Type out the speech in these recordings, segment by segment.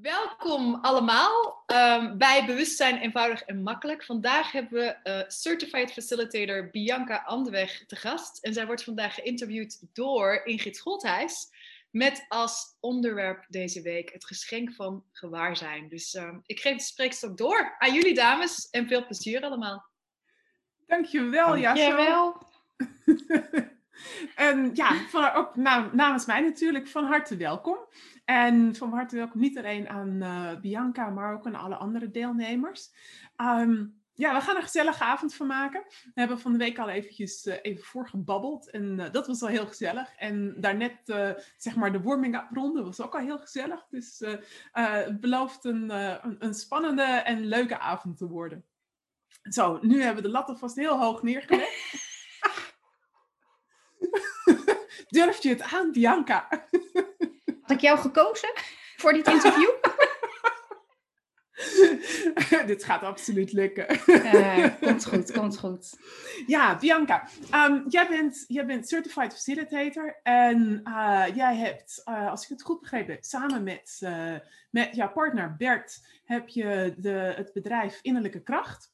Welkom allemaal um, bij Bewustzijn Eenvoudig en Makkelijk. Vandaag hebben we uh, Certified Facilitator Bianca Andeweg te gast. En zij wordt vandaag geïnterviewd door Ingrid Scholthuis. Met als onderwerp deze week het geschenk van gewaarzijn. Dus uh, ik geef de spreekstok door aan jullie dames en veel plezier allemaal. Dankjewel, Dankjewel. en ja, van, ook namens mij natuurlijk van harte welkom. En van harte welkom niet alleen aan uh, Bianca, maar ook aan alle andere deelnemers. Um, ja, we gaan een gezellige avond van maken. We hebben van de week al eventjes uh, even voorgebabbeld en uh, dat was al heel gezellig. En daarnet, zeg maar, de warming-up ronde was ook al heel gezellig. Dus het belooft een, een, een spannende en leuke avond te worden. Zo, nu hebben we de lat alvast heel hoog neergelegd. Durf je het aan, Bianca? Had ik jou gekozen voor dit interview? dit gaat absoluut lukken. uh, komt goed, komt goed. Ja, Bianca, um, jij, bent, jij bent Certified Facilitator en uh, jij hebt, uh, als ik het goed begrepen heb, samen met, met jouw partner Bert, heb je de, het bedrijf Innerlijke Kracht.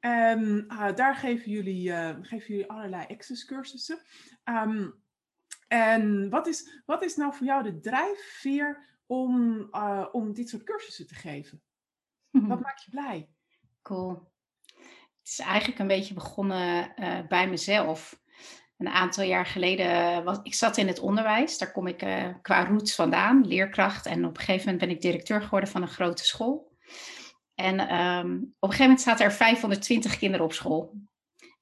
En daar geven jullie, geven jullie allerlei access cursussen. Um, en wat is, wat is nou voor jou de drijfveer om, uh, om dit soort cursussen te geven? Wat maakt je blij? Cool. Het is eigenlijk een beetje begonnen uh, bij mezelf. Een aantal jaar geleden was ik zat in het onderwijs. Daar kom ik uh, qua roots vandaan, leerkracht. En op een gegeven moment ben ik directeur geworden van een grote school. En um, op een gegeven moment zaten er 520 kinderen op school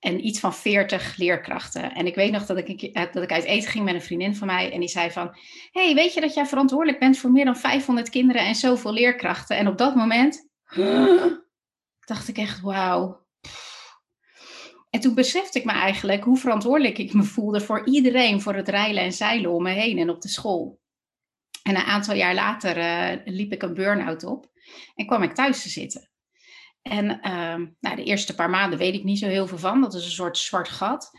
en iets van 40 leerkrachten. En ik weet nog dat ik, eh, dat ik uit eten ging met een vriendin van mij en die zei van, hey, weet je dat jij verantwoordelijk bent voor meer dan 500 kinderen en zoveel leerkrachten? En op dat moment dacht ik echt, wauw. En toen besefte ik me eigenlijk hoe verantwoordelijk ik me voelde voor iedereen, voor het rijlen en zeilen om me heen en op de school. En een aantal jaar later uh, liep ik een burn-out op en kwam ik thuis te zitten. En uh, nou, de eerste paar maanden weet ik niet zo heel veel van. Dat is een soort zwart gat.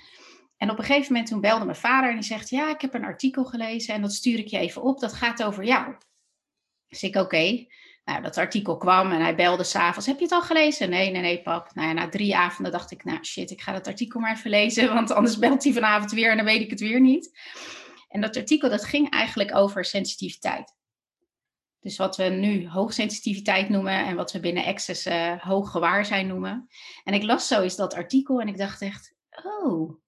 En op een gegeven moment toen belde mijn vader en die zegt: Ja, ik heb een artikel gelezen en dat stuur ik je even op. Dat gaat over jou. Dus ik: Oké. Nou, dat artikel kwam en hij belde s'avonds. Heb je het al gelezen? Nee, nee, nee, pap. Nou ja, na drie avonden dacht ik: Nou shit, ik ga dat artikel maar even lezen. Want anders belt hij vanavond weer en dan weet ik het weer niet. En dat artikel dat ging eigenlijk over sensitiviteit. Dus wat we nu hoogsensitiviteit noemen en wat we binnen Access uh, hoog gewaarzijn noemen. En ik las zo eens dat artikel en ik dacht echt, oh,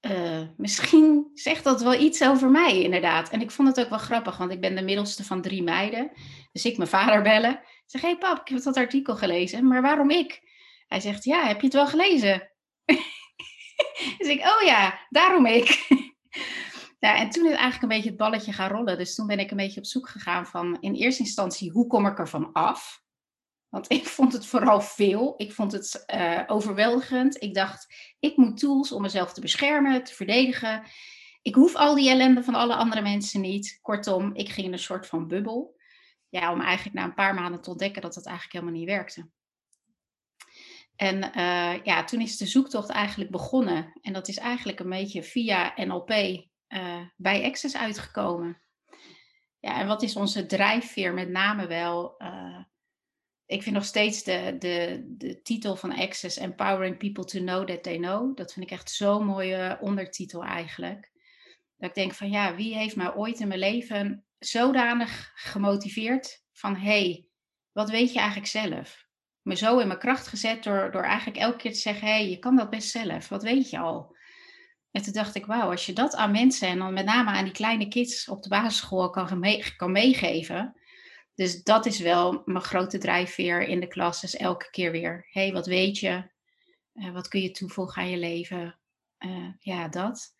uh, misschien zegt dat wel iets over mij inderdaad. En ik vond het ook wel grappig, want ik ben de middelste van drie meiden. Dus ik mijn vader bellen. Ik zeg, hé hey pap, ik heb dat artikel gelezen, maar waarom ik? Hij zegt, ja, heb je het wel gelezen? dus ik, oh ja, daarom ik. Ja, en toen is eigenlijk een beetje het balletje gaan rollen. Dus toen ben ik een beetje op zoek gegaan van in eerste instantie, hoe kom ik ervan af? Want ik vond het vooral veel. Ik vond het uh, overweldigend. Ik dacht, ik moet tools om mezelf te beschermen, te verdedigen. Ik hoef al die ellende van alle andere mensen niet. Kortom, ik ging in een soort van bubbel. Ja, om eigenlijk na een paar maanden te ontdekken dat het eigenlijk helemaal niet werkte. En uh, ja, toen is de zoektocht eigenlijk begonnen. En dat is eigenlijk een beetje via NLP uh, bij Access uitgekomen. Ja, en wat is onze drijfveer met name wel? Uh, ik vind nog steeds de, de, de titel van Access Empowering People to Know That They Know. Dat vind ik echt zo'n mooie ondertitel eigenlijk. Dat ik denk van ja, wie heeft mij ooit in mijn leven zodanig gemotiveerd van hey, wat weet je eigenlijk zelf? Me zo in mijn kracht gezet door, door eigenlijk elke keer te zeggen, hey, je kan dat best zelf. Wat weet je al? En toen dacht ik, wauw, als je dat aan mensen en dan met name aan die kleine kids op de basisschool kan, kan meegeven. Dus dat is wel mijn grote drijfveer in de klas. Dus elke keer weer, hé, hey, wat weet je? Uh, wat kun je toevoegen aan je leven? Uh, ja, dat.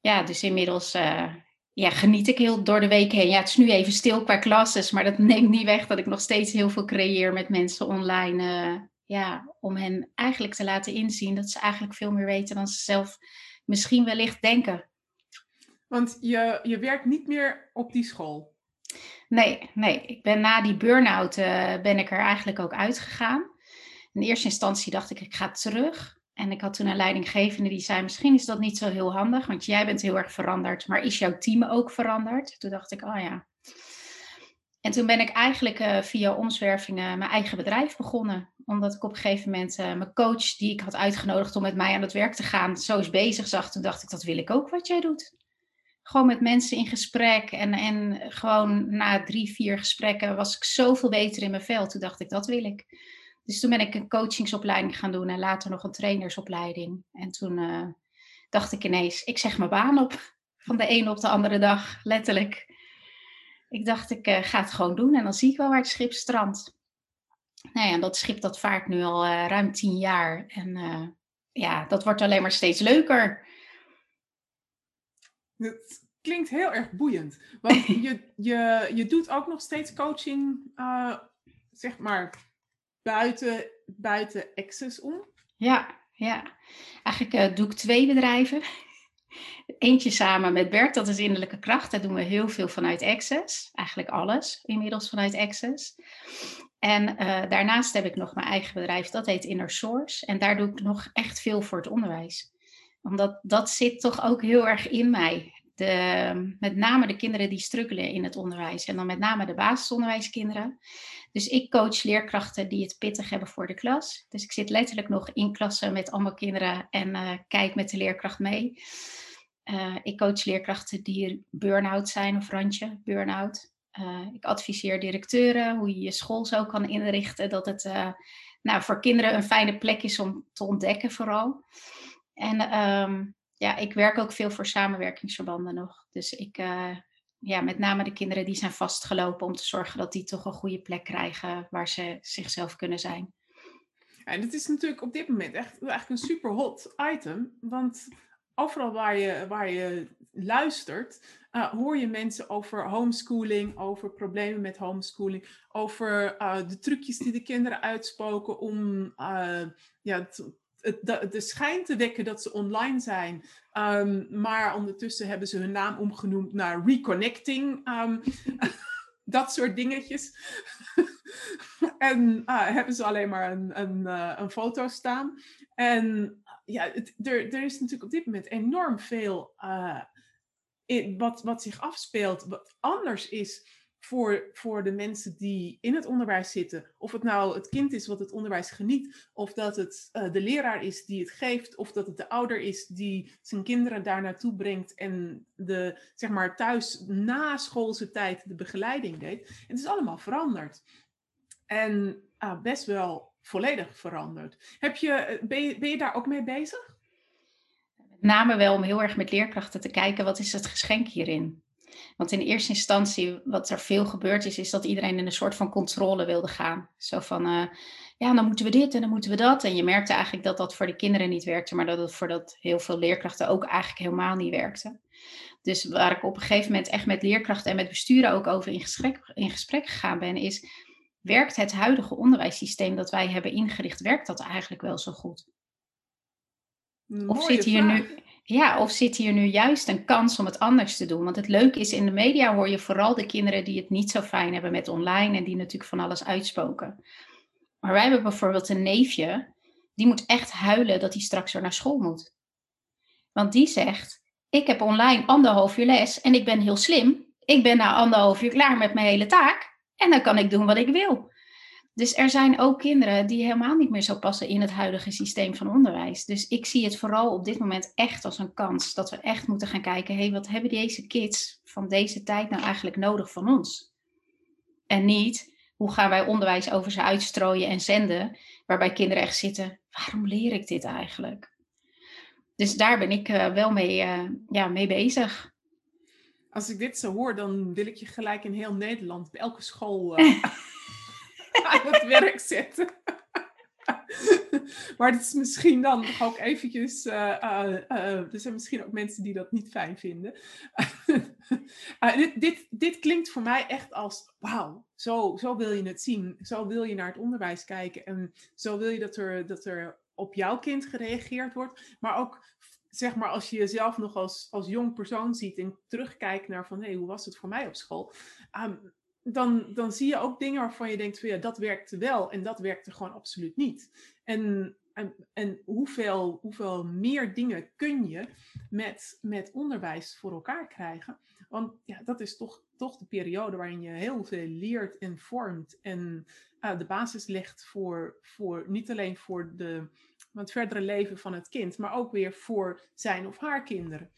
Ja, dus inmiddels uh, ja, geniet ik heel door de week heen. Ja, het is nu even stil qua klasses, maar dat neemt niet weg dat ik nog steeds heel veel creëer met mensen online. Ja, om hen eigenlijk te laten inzien dat ze eigenlijk veel meer weten dan ze zelf misschien wellicht denken. Want je, je werkt niet meer op die school? Nee, nee. Ik ben na die burn-out uh, ben ik er eigenlijk ook uitgegaan. In eerste instantie dacht ik, ik ga terug. En ik had toen een leidinggevende die zei, misschien is dat niet zo heel handig, want jij bent heel erg veranderd, maar is jouw team ook veranderd? Toen dacht ik, oh ja. En toen ben ik eigenlijk via omzwervingen mijn eigen bedrijf begonnen. Omdat ik op een gegeven moment mijn coach, die ik had uitgenodigd om met mij aan het werk te gaan, zo is bezig zag. Toen dacht ik, dat wil ik ook wat jij doet gewoon met mensen in gesprek. En, en gewoon na drie, vier gesprekken was ik zoveel beter in mijn vel. Toen dacht ik, dat wil ik. Dus toen ben ik een coachingsopleiding gaan doen en later nog een trainersopleiding. En toen dacht ik ineens, ik zeg mijn baan op. Van de ene op de andere dag, letterlijk. Ik dacht, ik uh, ga het gewoon doen en dan zie ik wel waar het schip strandt. Nou ja, dat schip dat vaart nu al uh, ruim tien jaar. En ja, dat wordt alleen maar steeds leuker. Het klinkt heel erg boeiend. Want je, je, je doet ook nog steeds coaching, zeg maar, buiten, buiten Access om. Ja, ja. Eigenlijk doe ik twee bedrijven. Eentje samen met Bert, dat is innerlijke kracht. Daar doen we heel veel vanuit Access. Eigenlijk alles inmiddels vanuit Access. En uh, daarnaast heb ik nog mijn eigen bedrijf, dat heet Inner Source. En daar doe ik nog echt veel voor het onderwijs omdat dat zit toch ook heel erg in mij. Met name de kinderen die struggelen in het onderwijs. En dan met name de basisonderwijskinderen. Dus ik coach leerkrachten die het pittig hebben voor de klas. Dus ik zit letterlijk nog in klassen met allemaal kinderen en uh, kijk met de leerkracht mee. Uh, ik coach leerkrachten die burn-out zijn of randje burn-out. Uh, ik adviseer directeuren hoe je je school zo kan inrichten dat het nou, voor kinderen een fijne plek is om te ontdekken vooral. En um, ja, ik werk ook veel voor samenwerkingsverbanden nog. Dus ik, uh, ja, met name de kinderen die zijn vastgelopen om te zorgen dat die toch een goede plek krijgen waar ze zichzelf kunnen zijn. en het is natuurlijk op dit moment echt eigenlijk een super hot item. Want overal waar je, waar je luistert, uh, hoor je mensen over homeschooling, over problemen met homeschooling, over uh, de trucjes die de kinderen uitspoken om ja, de, de schijn te wekken dat ze online zijn. Um, maar ondertussen hebben ze hun naam omgenoemd naar Reconnecting. Um, dat soort dingetjes. en uh, hebben ze alleen maar een, een, uh, een foto staan. En ja, het, er, er is natuurlijk op dit moment enorm veel wat, wat zich afspeelt, wat anders is voor, voor de mensen die in het onderwijs zitten. Of het nou het kind is wat het onderwijs geniet, of dat het uh, de leraar is die het geeft, of dat het de ouder is die zijn kinderen daar naartoe brengt en de, zeg maar, thuis na schoolse tijd de begeleiding deed. Het is allemaal veranderd. En uh, best wel volledig veranderd. Heb je, eh, ben, je, ben je daar ook mee bezig? Met name wel om heel erg met leerkrachten te kijken, wat is het geschenk hierin? Want in eerste instantie, wat er veel gebeurd is, is dat iedereen in een soort van controle wilde gaan. Zo van, uh, ja, dan moeten we dit en dan moeten we dat. En je merkte eigenlijk dat dat voor de kinderen niet werkte, maar dat het voor dat heel veel leerkrachten ook eigenlijk helemaal niet werkte. Dus waar ik op een gegeven moment echt met leerkrachten en met besturen ook over in gesprek, in gesprek gegaan ben, is werkt het huidige onderwijssysteem dat wij hebben ingericht, werkt dat eigenlijk wel zo goed? of zit hier nu ja, of zit hier nu juist een kans om het anders te doen? Want het leuke is, in de media hoor je vooral de kinderen die het niet zo fijn hebben met online en die natuurlijk van alles uitspoken. Maar wij hebben bijvoorbeeld een neefje, die moet echt huilen dat hij straks weer naar school moet. Want die zegt, ik heb online anderhalf uur les en ik ben heel slim. Ik ben na anderhalf uur klaar met mijn hele taak en dan kan ik doen wat ik wil. Dus er zijn ook kinderen die helemaal niet meer zo passen in het huidige systeem van onderwijs. Dus ik zie het vooral op dit moment echt als een kans. Dat we echt moeten gaan kijken, hé, hey, wat hebben deze kids van deze tijd nou eigenlijk nodig van ons? En niet, hoe gaan wij onderwijs over ze uitstrooien en zenden, waarbij kinderen echt zitten, waarom leer ik dit eigenlijk? Dus daar ben ik uh, wel mee, uh, ja, mee bezig. Als ik dit zo hoor, dan wil ik je gelijk in heel Nederland, bij elke school... Uh... aan het werk zetten. maar het is misschien dan ook eventjes. Uh, uh, uh, er zijn misschien ook mensen die dat niet fijn vinden. dit, dit, dit klinkt voor mij echt als: wauw, zo, zo wil je het zien. Zo wil je naar het onderwijs kijken. En zo wil je dat er, dat er op jouw kind gereageerd wordt. Maar ook zeg maar, als je jezelf nog als, als jong persoon ziet en terugkijkt naar van hé, hey, hoe was het voor mij op school? Um, dan, dan zie je ook dingen waarvan je denkt van ja, dat werkte wel en dat werkte gewoon absoluut niet. En, en, hoeveel, hoeveel meer dingen kun je met, met onderwijs voor elkaar krijgen? Want ja, dat is toch, toch de periode waarin je heel veel leert en vormt en uh, de basis legt voor, voor niet alleen voor de, het verdere leven van het kind, maar ook weer voor zijn of haar kinderen.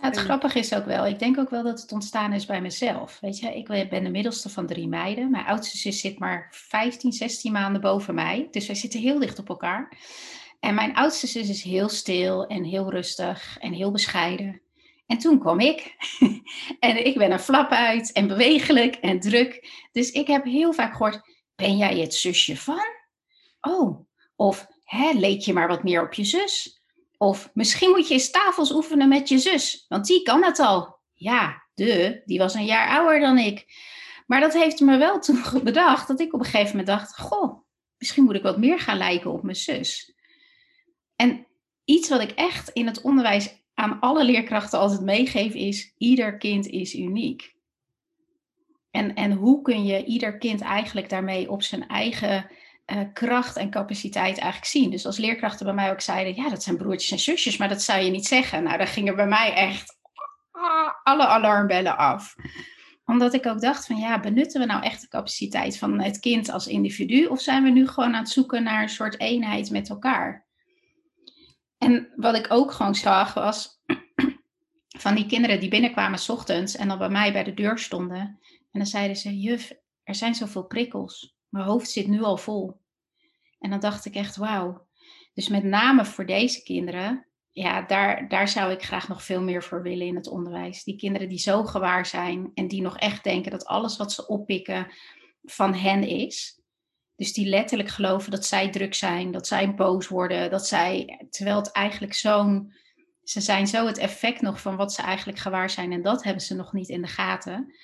Ja, het grappige is ook wel, ik denk ook wel dat het ontstaan is bij mezelf. Weet je, ik ben de middelste van drie meiden. Mijn oudste zus zit maar 15, 16 maanden boven mij. Dus wij zitten heel dicht op elkaar. En mijn oudste zus is heel stil en heel rustig en heel bescheiden. En toen kwam ik. en ik ben er flap uit en bewegelijk en druk. Dus ik heb heel vaak gehoord, ben jij het zusje van? Oh, of hè, leek je maar wat meer op je zus? Of misschien moet je eens tafels oefenen met je zus, want die kan het al. Ja, de, die was een jaar ouder dan ik. Maar dat heeft me wel toen bedacht dat ik op een gegeven moment dacht: Goh, misschien moet ik wat meer gaan lijken op mijn zus. En iets wat ik echt in het onderwijs aan alle leerkrachten altijd meegeef is: ieder kind is uniek. En, en hoe kun je ieder kind eigenlijk daarmee op zijn eigen uh, kracht en capaciteit eigenlijk zien? Dus als leerkrachten bij mij ook zeiden: ja, dat zijn broertjes en zusjes, maar dat zou je niet zeggen. Nou, dan gingen bij mij echt alle alarmbellen af omdat ik ook dacht van ja, benutten we nou echt de capaciteit van het kind als individu of zijn we nu gewoon aan het zoeken naar een soort eenheid met elkaar? En wat ik ook gewoon zag was van die kinderen die binnenkwamen s ochtends en dan bij mij bij de deur stonden. En dan zeiden ze, juf, er zijn zoveel prikkels. Mijn hoofd zit nu al vol. En dan dacht ik echt, wauw. Dus met name voor deze kinderen, ja, daar, daar zou ik graag nog veel meer voor willen in het onderwijs. Die kinderen die zo gewaar zijn en die nog echt denken dat alles wat ze oppikken van hen is. Dus die letterlijk geloven dat zij druk zijn, dat zij boos worden, dat zij, terwijl het eigenlijk zo'n, ze zijn zo het effect nog van wat ze eigenlijk gewaar zijn en dat hebben ze nog niet in de gaten.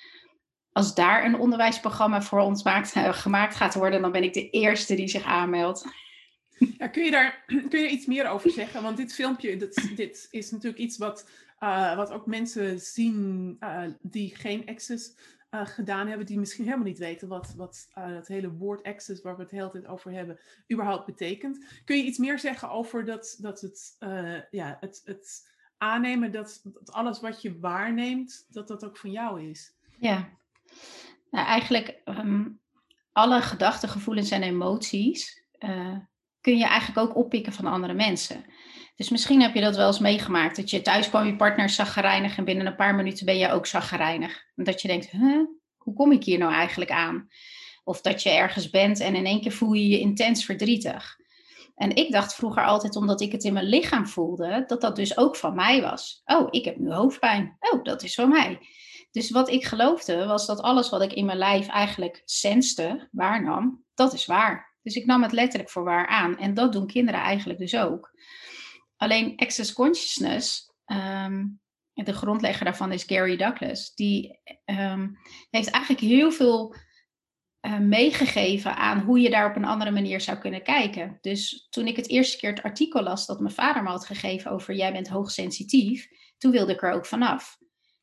Als daar een onderwijsprogramma voor ons maakt, uh, gemaakt gaat worden, dan ben ik de eerste die zich aanmeldt. Ja, kun, je daar kun je iets meer over zeggen? Want dit filmpje, dit, dit is natuurlijk iets wat, uh, wat ook mensen zien uh, die geen access uh, gedaan hebben, die misschien helemaal niet weten wat, wat dat hele woord access, waar we het de hele tijd over hebben, überhaupt betekent. Kun je iets meer zeggen over dat, dat het, ja, het, het aannemen dat, dat alles wat je waarneemt, dat dat ook van jou is? Ja, nou, eigenlijk um, alle gedachten, gevoelens en emoties kun je eigenlijk ook oppikken van andere mensen. Dus misschien heb je dat wel eens meegemaakt. Dat je thuis kwam, je partner is en binnen een paar minuten ben je ook zaggerijnig. En dat je denkt, huh, hoe kom ik hier nou eigenlijk aan? Of dat je ergens bent en in één keer voel je je intens verdrietig. En ik dacht vroeger altijd, omdat ik het in mijn lichaam voelde, dat dat dus ook van mij was. Oh, ik heb nu hoofdpijn. Oh, dat is van mij. Dus wat ik geloofde was dat alles wat ik in mijn lijf eigenlijk senste, waarnam, dat is waar. Dus ik nam het letterlijk voor waar aan. En dat doen kinderen eigenlijk dus ook. Alleen access consciousness, ehm, de grondlegger daarvan is Gary Douglas, die ehm, heeft eigenlijk heel veel uh, meegegeven aan hoe je daar op een andere manier zou kunnen kijken. Dus toen ik het eerste keer het artikel las dat mijn vader me had gegeven over jij bent hoogsensitief, toen wilde ik er ook vanaf.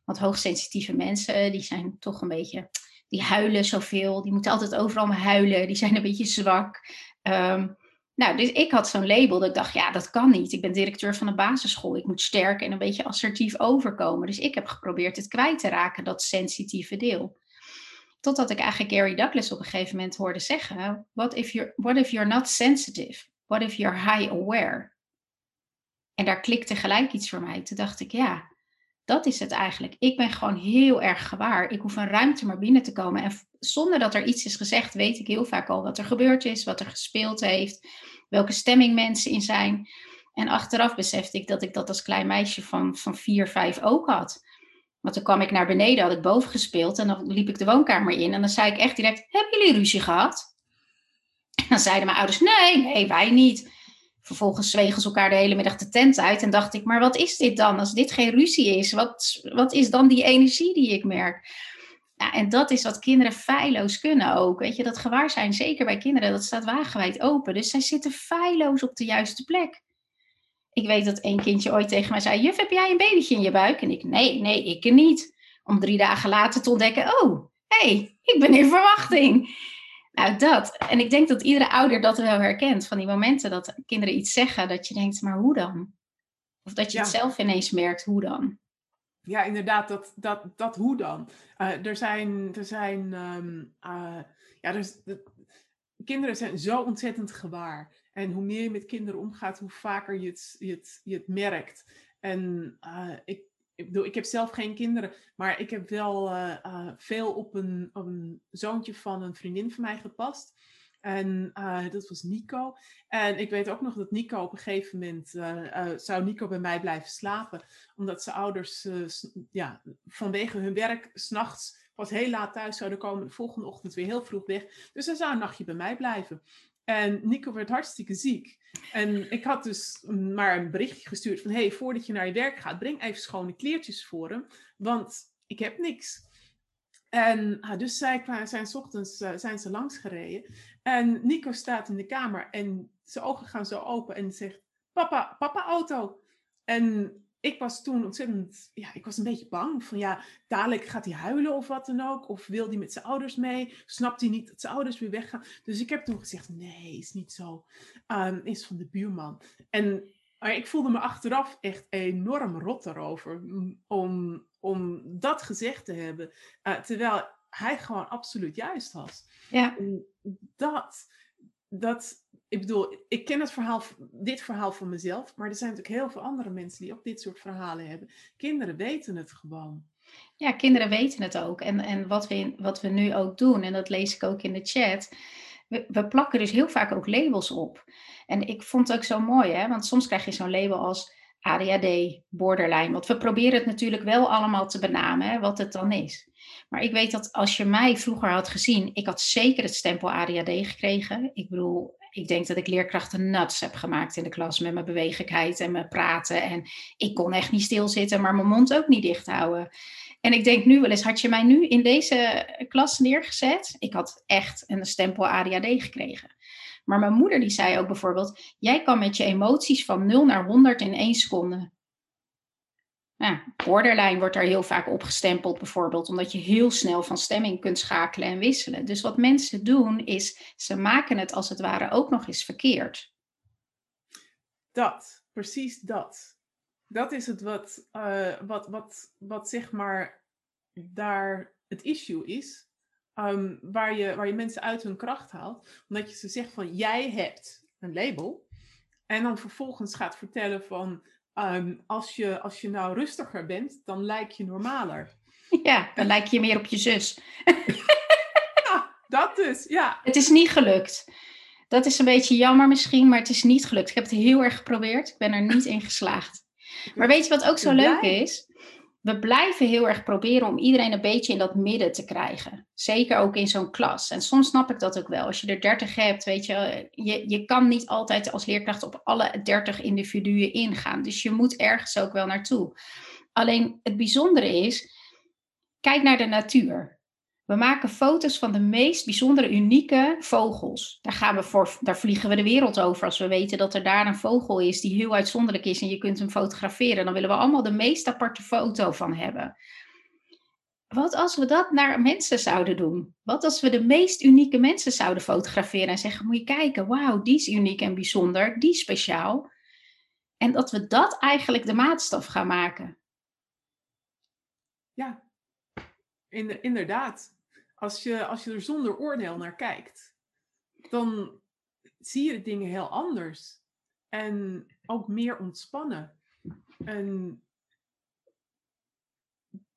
Want hoogsensitieve mensen, die zijn toch een beetje, die huilen zoveel, die moeten altijd overal maar huilen, die zijn een beetje zwak. Um, nou, dus ik had zo'n label dat ik dacht, ja, dat kan niet. Ik ben directeur van een basisschool. Ik moet sterk en een beetje assertief overkomen. Dus ik heb geprobeerd het kwijt te raken, dat sensitieve deel. Totdat ik eigenlijk Gary Douglas op een gegeven moment hoorde zeggen: What if you're, what if you're not sensitive? What if you're high aware? En daar klikte gelijk iets voor mij. Toen dacht ik, ja, dat is het eigenlijk. Ik ben gewoon heel erg gewaar. Ik hoef een ruimte maar binnen te komen. En zonder dat er iets is gezegd, weet ik heel vaak al wat er gebeurd is, wat er gespeeld heeft, welke stemming mensen in zijn. En achteraf besefte ik dat ik dat als klein meisje van, van vier, vijf ook had. Want toen kwam ik naar beneden, had ik boven gespeeld en dan liep ik de woonkamer in. En dan zei ik echt direct, hebben jullie ruzie gehad? En dan zeiden mijn ouders, nee, nee, wij niet. Vervolgens zwegen ze elkaar de hele middag de tent uit en dacht ik, maar wat is dit dan? Als dit geen ruzie is, wat, wat is dan die energie die ik merk? Ja, en dat is wat kinderen feilloos kunnen ook. Weet je, dat gewaar zijn, zeker bij kinderen, dat staat wagenwijd open. Dus zij zitten feilloos op de juiste plek. Ik weet dat één kindje ooit tegen mij zei: Juf, heb jij een babytje in je buik? En ik: Nee, nee, ik niet. Om drie dagen later te ontdekken: Oh, hé, hey, ik ben in verwachting. Nou, dat. En ik denk dat iedere ouder dat wel herkent. Van die momenten dat kinderen iets zeggen, dat je denkt: Maar hoe dan? Of dat je het zelf ineens merkt: Hoe dan? ja, inderdaad, dat, dat, dat hoe dan? Uh, er zijn, er zijn um, uh, ja, er de, kinderen zijn zo ontzettend gewaar. En hoe meer je met kinderen omgaat, hoe vaker je het, je het, je het merkt. En uh, ik, ik bedoel, ik heb zelf geen kinderen, maar ik heb wel veel op een, op een zoontje van een vriendin van mij gepast. En uh, dat was Nico. En ik weet ook nog dat Nico op een gegeven moment zou Nico bij mij blijven slapen. Omdat zijn ouders ja, vanwege hun werk s'nachts pas heel laat thuis zouden komen. De volgende ochtend weer heel vroeg weg. Dus hij zou een nachtje bij mij blijven. En Nico werd hartstikke ziek. En ik had dus maar een berichtje gestuurd van... hey, voordat je naar je werk gaat, breng even schone kleertjes voor hem. Want ik heb niks. En uh, dus zij zijn s ochtends uh, zijn ze langs gereden. En Nico staat in de kamer en zijn ogen gaan zo open en zegt: Papa, papa, auto. En ik was toen ontzettend, ja, ik was een beetje bang. Van ja, dadelijk gaat hij huilen of wat dan ook. Of wil hij met zijn ouders mee? Snapt hij niet dat zijn ouders weer weggaan? Dus ik heb toen gezegd: nee, is niet zo. Um, is van de buurman. En maar ik voelde me achteraf echt enorm rot daarover. Om, om dat gezegd te hebben. Uh, terwijl hij gewoon absoluut juist was. Ja. En dat, dat, ik bedoel, ik ken het verhaal, dit verhaal van mezelf. Maar er zijn natuurlijk heel veel andere mensen die ook dit soort verhalen hebben. Kinderen weten het gewoon. Ja, kinderen weten het ook. En, en wat, we, wat we nu ook doen, en dat lees ik ook in de chat. We, we plakken dus heel vaak ook labels op. En ik vond het ook zo mooi, hè? want soms krijg je zo'n label als ADHD, borderline. Want we proberen het natuurlijk wel allemaal te benamen, hè, wat het dan is. Maar ik weet dat als je mij vroeger had gezien, ik had zeker het stempel ADHD gekregen. Ik bedoel, ik denk dat ik leerkrachten nuts heb gemaakt in de klas met mijn bewegelijkheid en mijn praten. En ik kon echt niet stilzitten, maar mijn mond ook niet dicht houden. En ik denk nu wel eens, had je mij nu in deze klas neergezet? Ik had echt een stempel ADHD gekregen. Maar mijn moeder die zei ook bijvoorbeeld, jij kan met je emoties van 0 naar 100 in één seconde. Ja, borderline wordt daar heel vaak opgestempeld bijvoorbeeld, omdat je heel snel van stemming kunt schakelen en wisselen. Dus wat mensen doen is, ze maken het als het ware ook nog eens verkeerd. Dat, precies dat. Dat is het wat, uh, wat, wat, wat zeg maar daar het issue is. Um, waar, je, waar je mensen uit hun kracht haalt. Omdat je ze zegt van jij hebt een label. En dan vervolgens gaat vertellen van um, als, je, als je nou rustiger bent, dan lijk je normaler. Ja, dan lijk je meer op je zus. ja, dat dus, ja. Het is niet gelukt. Dat is een beetje jammer misschien, maar het is niet gelukt. Ik heb het heel erg geprobeerd. Ik ben er niet in geslaagd. Maar weet je wat ook zo leuk is? We blijven heel erg proberen om iedereen een beetje in dat midden te krijgen. Zeker ook in zo'n klas. En soms snap ik dat ook wel. Als je er 30 hebt, weet je, je, je kan niet altijd als leerkracht op alle 30 individuen ingaan. Dus je moet ergens ook wel naartoe. Alleen het bijzondere is, kijk naar de natuur. We maken foto's van de meest bijzondere, unieke vogels. Daar, gaan we voor, daar vliegen we de wereld over als we weten dat er daar een vogel is die heel uitzonderlijk is en je kunt hem fotograferen. Dan willen we allemaal de meest aparte foto van hebben. Wat als we dat naar mensen zouden doen? Wat als we de meest unieke mensen zouden fotograferen en zeggen: Moet je kijken, wauw, die is uniek en bijzonder, die speciaal. En dat we dat eigenlijk de maatstaf gaan maken. Ja, inderdaad als je, als je er zonder oordeel naar kijkt, dan zie je de dingen heel anders. En ook meer ontspannen. En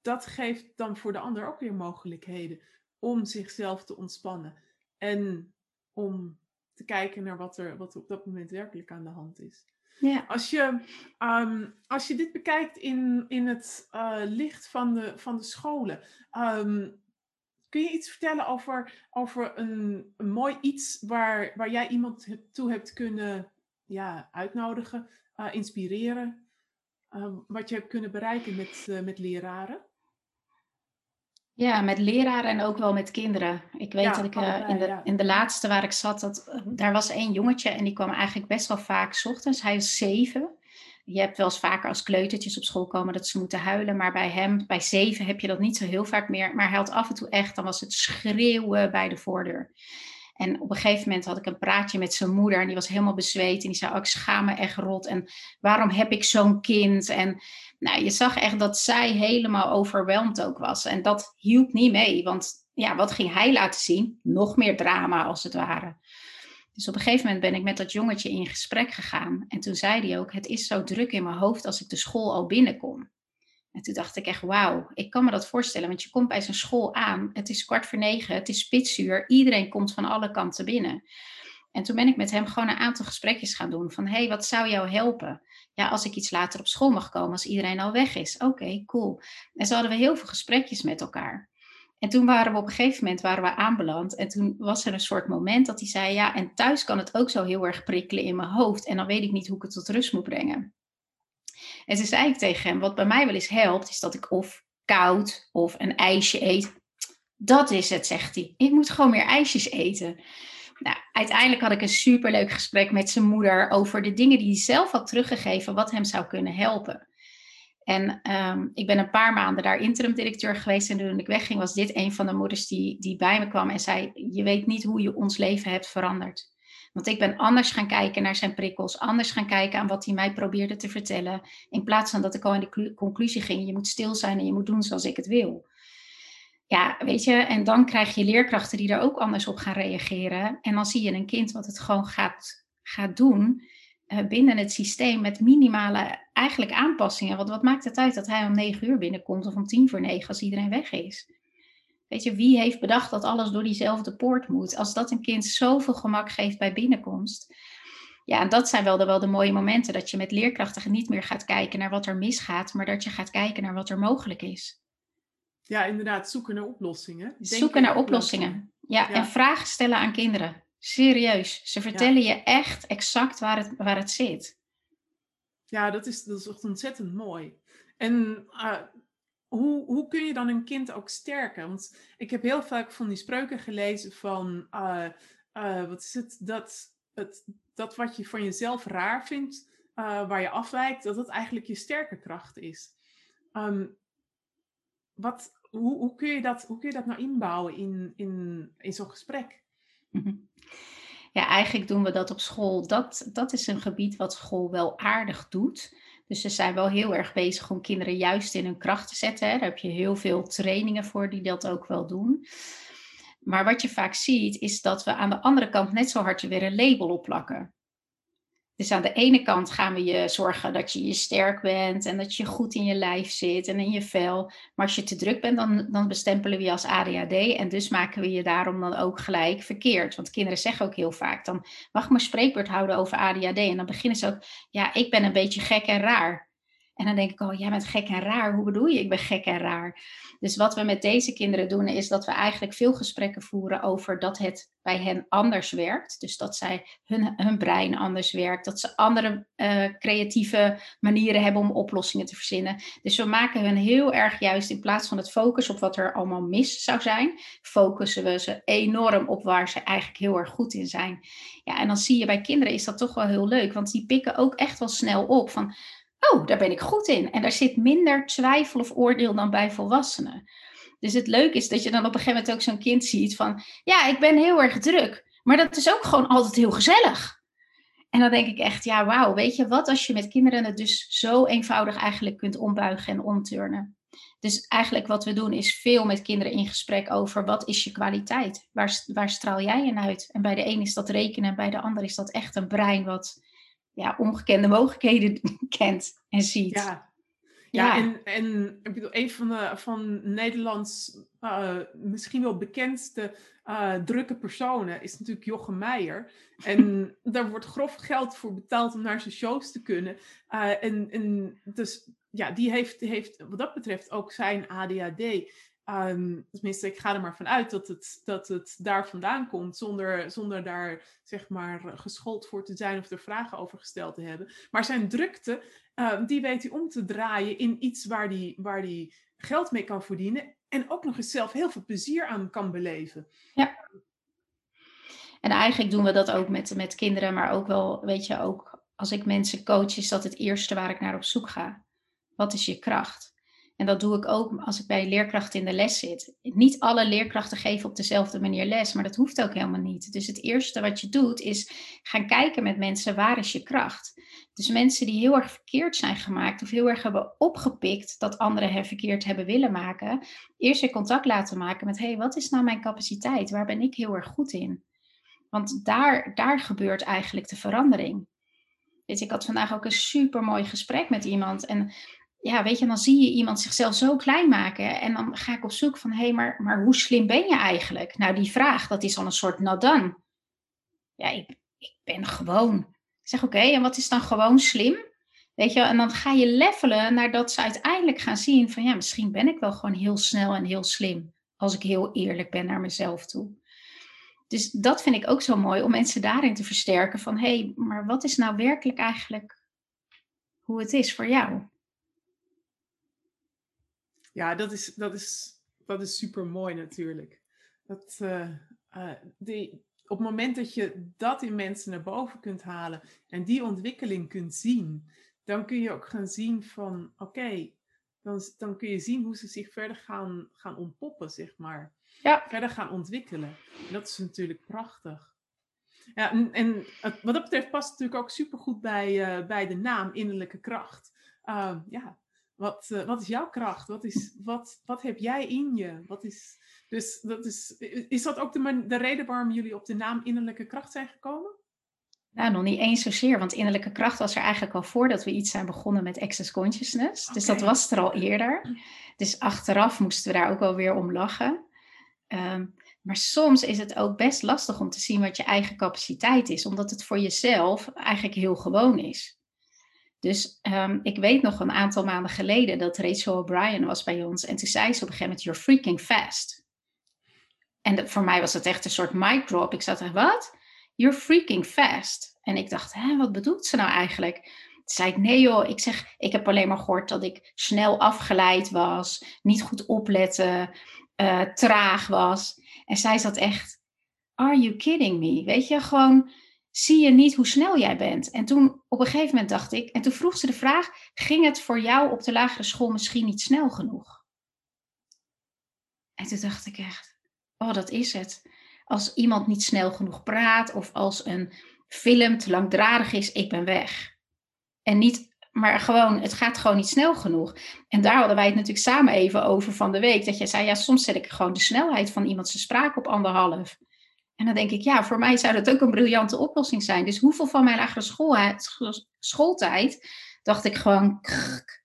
dat geeft dan voor de ander ook weer mogelijkheden om zichzelf te ontspannen. En om te kijken naar wat er, wat er op dat moment werkelijk aan de hand is. Ja. Als, je, um, als je dit bekijkt in, in het uh, licht van de, van de scholen. Um, Kun je iets vertellen over, over een, een mooi iets waar, waar jij iemand toe hebt kunnen ja, uitnodigen, uh, inspireren? Uh, wat je hebt kunnen bereiken met, uh, met leraren? Ja, met leraren en ook wel met kinderen. Ik weet ja, dat ik allebei, in, de, ja. in de laatste waar ik zat, dat, daar was één jongetje en die kwam eigenlijk best wel vaak s ochtends. Hij is zeven. Je hebt wel eens vaker als kleutertjes op school komen dat ze moeten huilen. Maar bij hem, bij zeven, heb je dat niet zo heel vaak meer. Maar hij had af en toe echt, dan was het schreeuwen bij de voordeur. En op een gegeven moment had ik een praatje met zijn moeder en die was helemaal bezweet. En die zei, oh, ik schaam me echt rot. En waarom heb ik zo'n kind? En nou, je zag echt dat zij helemaal overweldigd ook was. En dat hielp niet mee, want ja, wat ging hij laten zien? Nog meer drama als het ware. Dus op een gegeven moment ben ik met dat jongetje in gesprek gegaan. En toen zei hij ook, het is zo druk in mijn hoofd als ik de school al binnenkom. En toen dacht ik echt, wauw, ik kan me dat voorstellen. Want je komt bij zijn school aan, het is kwart voor negen, het is spitsuur. Iedereen komt van alle kanten binnen. En toen ben ik met hem gewoon een aantal gesprekjes gaan doen. Van, hey, wat zou jou helpen? Ja, als ik iets later op school mag komen, als iedereen al weg is. Oké, cool. En zo hadden we heel veel gesprekjes met elkaar. En toen waren we op een gegeven moment waren we aanbeland. En toen was er een soort moment dat hij zei: Ja, en thuis kan het ook zo heel erg prikkelen in mijn hoofd. En dan weet ik niet hoe ik het tot rust moet brengen. En toen zei ik tegen hem: Wat bij mij wel eens helpt, is dat ik of koud of een ijsje eet. Dat is het, zegt hij. Ik moet gewoon meer ijsjes eten. Nou, uiteindelijk had ik een superleuk gesprek met zijn moeder over de dingen die hij zelf had teruggegeven, wat hem zou kunnen helpen. En ehm, ik ben een paar maanden daar interim directeur geweest. En toen ik wegging, was dit een van de moeders die, die bij me kwam en zei: Je weet niet hoe je ons leven hebt veranderd. Want ik ben anders gaan kijken naar zijn prikkels, anders gaan kijken aan wat hij mij probeerde te vertellen. In plaats van dat ik al in de conclusie ging: je moet stil zijn en je moet doen zoals ik het wil. Ja, weet je, en dan krijg je leerkrachten die daar ook anders op gaan reageren. En dan zie je een kind wat het gewoon gaat, gaat doen. Eh, binnen het systeem met minimale eigenlijk aanpassingen. Want wat maakt het uit dat hij om negen uur binnenkomt of om tien voor negen als iedereen weg is? Weet je, wie heeft bedacht dat alles door diezelfde poort moet? Als dat een kind zoveel gemak geeft bij binnenkomst. Ja, en dat zijn wel de, wel de mooie momenten dat je met leerkrachten niet meer gaat kijken naar wat er misgaat, maar dat je gaat kijken naar wat er mogelijk is. Ja, inderdaad, zoeken naar oplossingen. zoeken naar oplossingen. Ja, ja, en vragen stellen aan kinderen. Serieus. Ze vertellen je echt exact waar het, waar het zit. Ja, dat is, dat is echt ontzettend mooi. En uh, hoe, hoe kun je dan een kind ook sterken? Want ik heb heel vaak van die spreuken gelezen van, uh, uh, wat is het, dat, het, dat wat je van jezelf raar vindt, waar je afwijkt, dat dat eigenlijk je sterke kracht is. Um, wat, hoe, hoe, kun je dat, hoe kun je dat nou inbouwen in, in, in zo'n gesprek? Mhm. Ja, eigenlijk doen we dat op school. Dat, dat is een gebied wat school wel aardig doet. Dus ze zijn wel heel erg bezig om kinderen juist in hun kracht te zetten. Daar heb je heel veel trainingen voor die dat ook wel doen. Maar wat je vaak ziet, is dat we aan de andere kant net zo hard weer een label opplakken. Dus aan de ene kant gaan we je zorgen dat je je sterk bent en dat je goed in je lijf zit en in je vel. Maar als je te druk bent, dan, dan bestempelen we je als ADHD en dus maken we je daarom dan ook gelijk verkeerd. Want kinderen zeggen ook heel vaak dan, mag ik mijn spreekbeurt houden over ADHD? En dan beginnen ze ook, ja, ik ben een beetje gek en raar. En dan denk ik, oh, jij bent gek en raar. Hoe bedoel je, ik ben gek en raar? Dus wat we met deze kinderen doen, is dat we eigenlijk veel gesprekken voeren over dat het bij hen anders werkt. Dus dat zij hun, hun brein anders werkt. Dat ze andere uh, creatieve manieren hebben om oplossingen te verzinnen. Dus we maken hun heel erg juist in plaats van het focus op wat er allemaal mis zou zijn, focussen we ze enorm op waar ze eigenlijk heel erg goed in zijn. Ja, en dan zie je bij kinderen is dat toch wel heel leuk, want die pikken ook echt wel snel op van oh, daar ben ik goed in. En daar zit minder twijfel of oordeel dan bij volwassenen. Dus het leuke is dat je dan op een gegeven moment ook zo'n kind ziet van, ja, ik ben heel erg druk, maar dat is ook gewoon altijd heel gezellig. En dan denk ik echt, ja, wauw, weet je wat als je met kinderen het dus zo eenvoudig eigenlijk kunt ombuigen en omturnen. Dus eigenlijk wat we doen is veel met kinderen in gesprek over wat is je kwaliteit? Waar, waar straal jij in uit? En bij de een is dat rekenen en bij de ander is dat echt een brein wat ja, ongekende mogelijkheden kent en ziet. Ja, ja, en, en ik bedoel, een van, de, van Nederlands uh, misschien wel bekendste uh, drukke personen is natuurlijk Jochem Meijer. En daar wordt grof geld voor betaald om naar zijn shows te kunnen. Uh, en, en dus ja, die heeft, heeft wat dat betreft ook zijn ADHD. Um, tenminste, ik ga er maar vanuit dat het, dat het daar vandaan komt, zonder, zonder daar zeg maar geschoold voor te zijn of er vragen over gesteld te hebben. Maar zijn drukte, uh, die weet hij om te draaien in iets waar hij waar die geld mee kan verdienen en ook nog eens zelf heel veel plezier aan kan beleven. Ja. En eigenlijk doen we dat ook met, met kinderen, maar ook wel, weet je, ook als ik mensen coach, is dat het eerste waar ik naar op zoek ga. Wat is je kracht? En dat doe ik ook als ik bij leerkrachten in de les zit. Niet alle leerkrachten geven op dezelfde manier les, maar dat hoeft ook helemaal niet. Dus het eerste wat je doet is gaan kijken met mensen waar is je kracht. Dus mensen die heel erg verkeerd zijn gemaakt of heel erg hebben opgepikt dat anderen hen verkeerd hebben willen maken, eerst in contact laten maken met hé, hey, wat is nou mijn capaciteit? Waar ben ik heel erg goed in? Want daar, daar gebeurt eigenlijk de verandering. Weet ik had vandaag ook een super mooi gesprek met iemand. En ja, weet je, dan zie je iemand zichzelf zo klein maken. En dan ga ik op zoek van, hé, hey, maar, maar hoe slim ben je eigenlijk? Nou, die vraag, dat is al een soort nadan. Ja, ik, ik ben gewoon. Ik zeg, oké, en wat is dan gewoon slim? Weet je, en dan ga je levelen naar dat ze uiteindelijk gaan zien van, ja, misschien ben ik wel gewoon heel snel en heel slim. Als ik heel eerlijk ben naar mezelf toe. Dus dat vind ik ook zo mooi om mensen daarin te versterken van hé, hey, maar wat is nou werkelijk eigenlijk hoe het is voor jou? Ja, dat is, dat is, dat is super mooi natuurlijk. Dat, uh, uh, die, op het moment dat je dat in mensen naar boven kunt halen en die ontwikkeling kunt zien, dan kun je ook gaan zien van oké, dan, dan kun je zien hoe ze zich verder gaan, gaan ontpoppen, zeg maar ja. verder gaan ontwikkelen. dat is natuurlijk prachtig. Ja, en, en wat dat betreft past het natuurlijk ook supergoed bij, uh, bij de naam innerlijke kracht. Uh, ja, wat, uh, wat is jouw kracht? Wat, is, wat, wat heb jij in je? Wat is, dus dat is, is dat ook de, de reden waarom jullie op de naam innerlijke kracht zijn gekomen? Nou, nog niet eens zozeer, want innerlijke kracht was er eigenlijk al voordat we iets zijn begonnen met Access Consciousness. Okay. Dus dat was er al eerder. Dus achteraf moesten we daar ook wel weer om lachen. Ehm, maar soms is het ook best lastig om te zien wat je eigen capaciteit is, omdat het voor jezelf eigenlijk heel gewoon is. Dus um, ik weet nog een aantal maanden geleden dat Rachel O'Brien was bij ons en toen zei ze op een gegeven moment, you're freaking fast. En dat, voor mij was het echt een soort mic drop. Ik zat er, wat? You're freaking fast. En ik dacht, wat bedoelt ze nou eigenlijk? Toen zei ik, nee joh, ik zeg, ik heb alleen maar gehoord dat ik snel afgeleid was, niet goed opletten, uh, traag was. En zij zat echt, are you kidding me? Weet je, gewoon zie je niet hoe snel jij bent. En toen op een gegeven moment dacht ik, en toen vroeg ze de vraag, ging het voor jou op de lagere school misschien niet snel genoeg? En toen dacht ik echt, oh dat is het. Als iemand niet snel genoeg praat of als een film te langdradig is, ik ben weg. En niet maar gewoon, het gaat gewoon niet snel genoeg. En daar hadden wij het natuurlijk samen even over van de week. Dat jij zei, ja, soms zet ik gewoon de snelheid van iemand zijn spraak op anderhalf. En dan denk ik, ja, voor mij zou dat ook een briljante oplossing zijn. Dus hoeveel van mijn lagere school, schooltijd dacht ik gewoon, krk,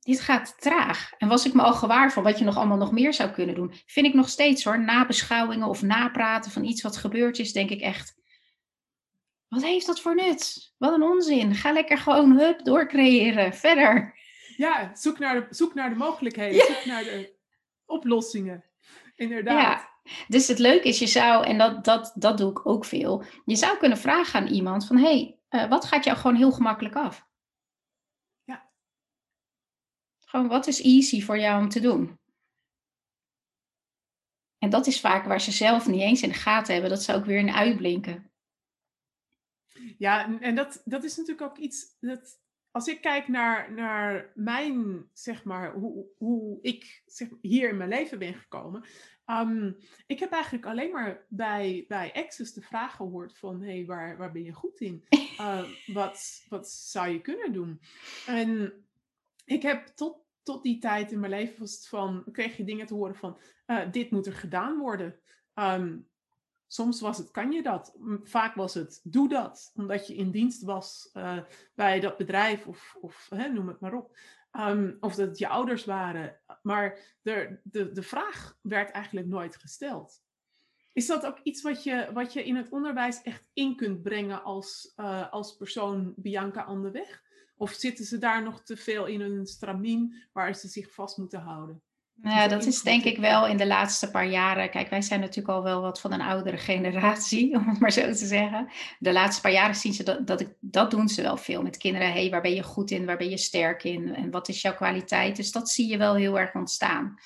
dit gaat traag. En was ik me al gewaar van wat je nog allemaal nog meer zou kunnen doen. Vind ik nog steeds hoor, nabeschouwingen of napraten van iets wat gebeurd is, denk ik echt, wat heeft dat voor nut? Wat een onzin. Ga lekker gewoon hup doorcreëren. Verder. Ja, zoek naar de, zoek naar de mogelijkheden. Zoek naar de oplossingen. Inderdaad. Ja. Dus het leuke is, je zou, en dat, dat, dat doe ik ook veel, je zou kunnen vragen aan iemand van, hé, hey, uh, wat gaat jou gewoon heel gemakkelijk af? Ja. Gewoon, wat is easy voor jou om te doen? En dat is vaak waar ze zelf niet eens in de gaten hebben, dat ze ook weer in uitblinken. Ja, en dat, dat is natuurlijk ook iets dat als ik kijk naar, naar mijn, zeg maar, hoe, hoe ik zeg, hier in mijn leven ben gekomen. Um, ik heb eigenlijk alleen maar bij, bij Access de vraag gehoord van, hé, hey, waar, waar ben je goed in? Uh, wat, wat zou je kunnen doen? En ik heb tot, tot die tijd in mijn leven was het van, kreeg je dingen te horen van, uh, dit moet er gedaan worden. Um, Soms was het, kan je dat? Vaak was het, doe dat. Omdat je in dienst was uh, bij dat bedrijf of, of hè, noem het maar op. Um, of dat het je ouders waren. Maar de, de, de vraag werd eigenlijk nooit gesteld. Is dat ook iets wat je, wat je in het onderwijs echt in kunt brengen als, uh, als persoon Bianca aan de weg? Of zitten ze daar nog te veel in een stramien waar ze zich vast moeten houden? Nou ja, dat is denk ik wel in de laatste paar jaren. Kijk, wij zijn natuurlijk al wel wat van een oudere generatie, om het maar zo te zeggen. De laatste paar jaren zien ze dat, dat, ik, dat doen ze wel veel met kinderen. hey, waar ben je goed in? Waar ben je sterk in? En wat is jouw kwaliteit? Dus dat zie je wel heel erg ontstaan.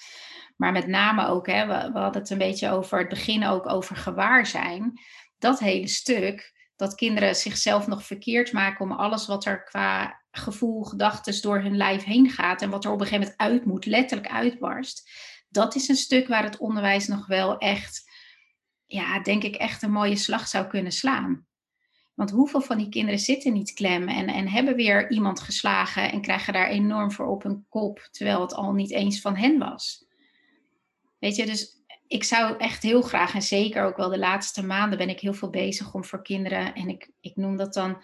Maar met name ook, hè, we, we hadden het een beetje over het begin ook over gewaar zijn. Dat hele stuk, dat kinderen zichzelf nog verkeerd maken om alles wat er qua gevoel, gedachten door hun lijf heen gaat en wat er op een gegeven moment uit moet, letterlijk uitbarst. Dat is een stuk waar het onderwijs nog wel echt, ja, denk ik, echt een mooie slag zou kunnen slaan. Want hoeveel van die kinderen zitten niet klem en, en hebben weer iemand geslagen en krijgen daar enorm voor op hun kop, terwijl het al niet eens van hen was. Weet je, dus ik zou echt heel graag, en zeker ook wel de laatste maanden, ben ik heel veel bezig om voor kinderen, en ik, ik noem dat dan,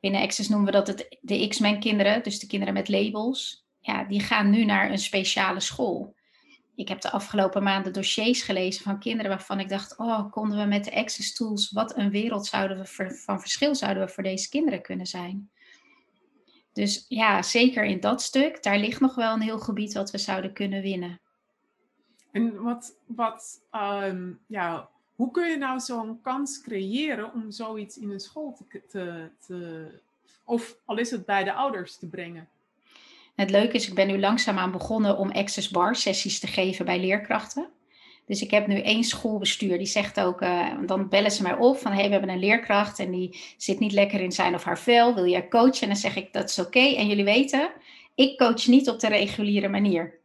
binnen Access noemen we dat het, de X-Men kinderen, dus de kinderen met labels. Ja, die gaan nu naar een speciale school. Ik heb de afgelopen maanden dossiers gelezen van kinderen waarvan ik dacht, oh, konden we met de Access Tools, wat een wereld zouden we van verschil zouden we voor deze kinderen kunnen zijn. Dus ja, zeker in dat stuk, daar ligt nog wel een heel gebied wat we zouden kunnen winnen. En wat, wat um, ja, hoe kun je nou zo'n kans creëren om zoiets in een school te, te, te, of al is het bij de ouders te brengen? Het leuke is, ik ben nu langzaamaan begonnen om access bar sessies te geven bij leerkrachten. Dus ik heb nu één schoolbestuur die zegt ook, uh, dan bellen ze mij op van hey, we hebben een leerkracht en die zit niet lekker in zijn of haar vel, wil jij coachen? En dan zeg ik dat is oké. En jullie weten, ik coach niet op de reguliere manier.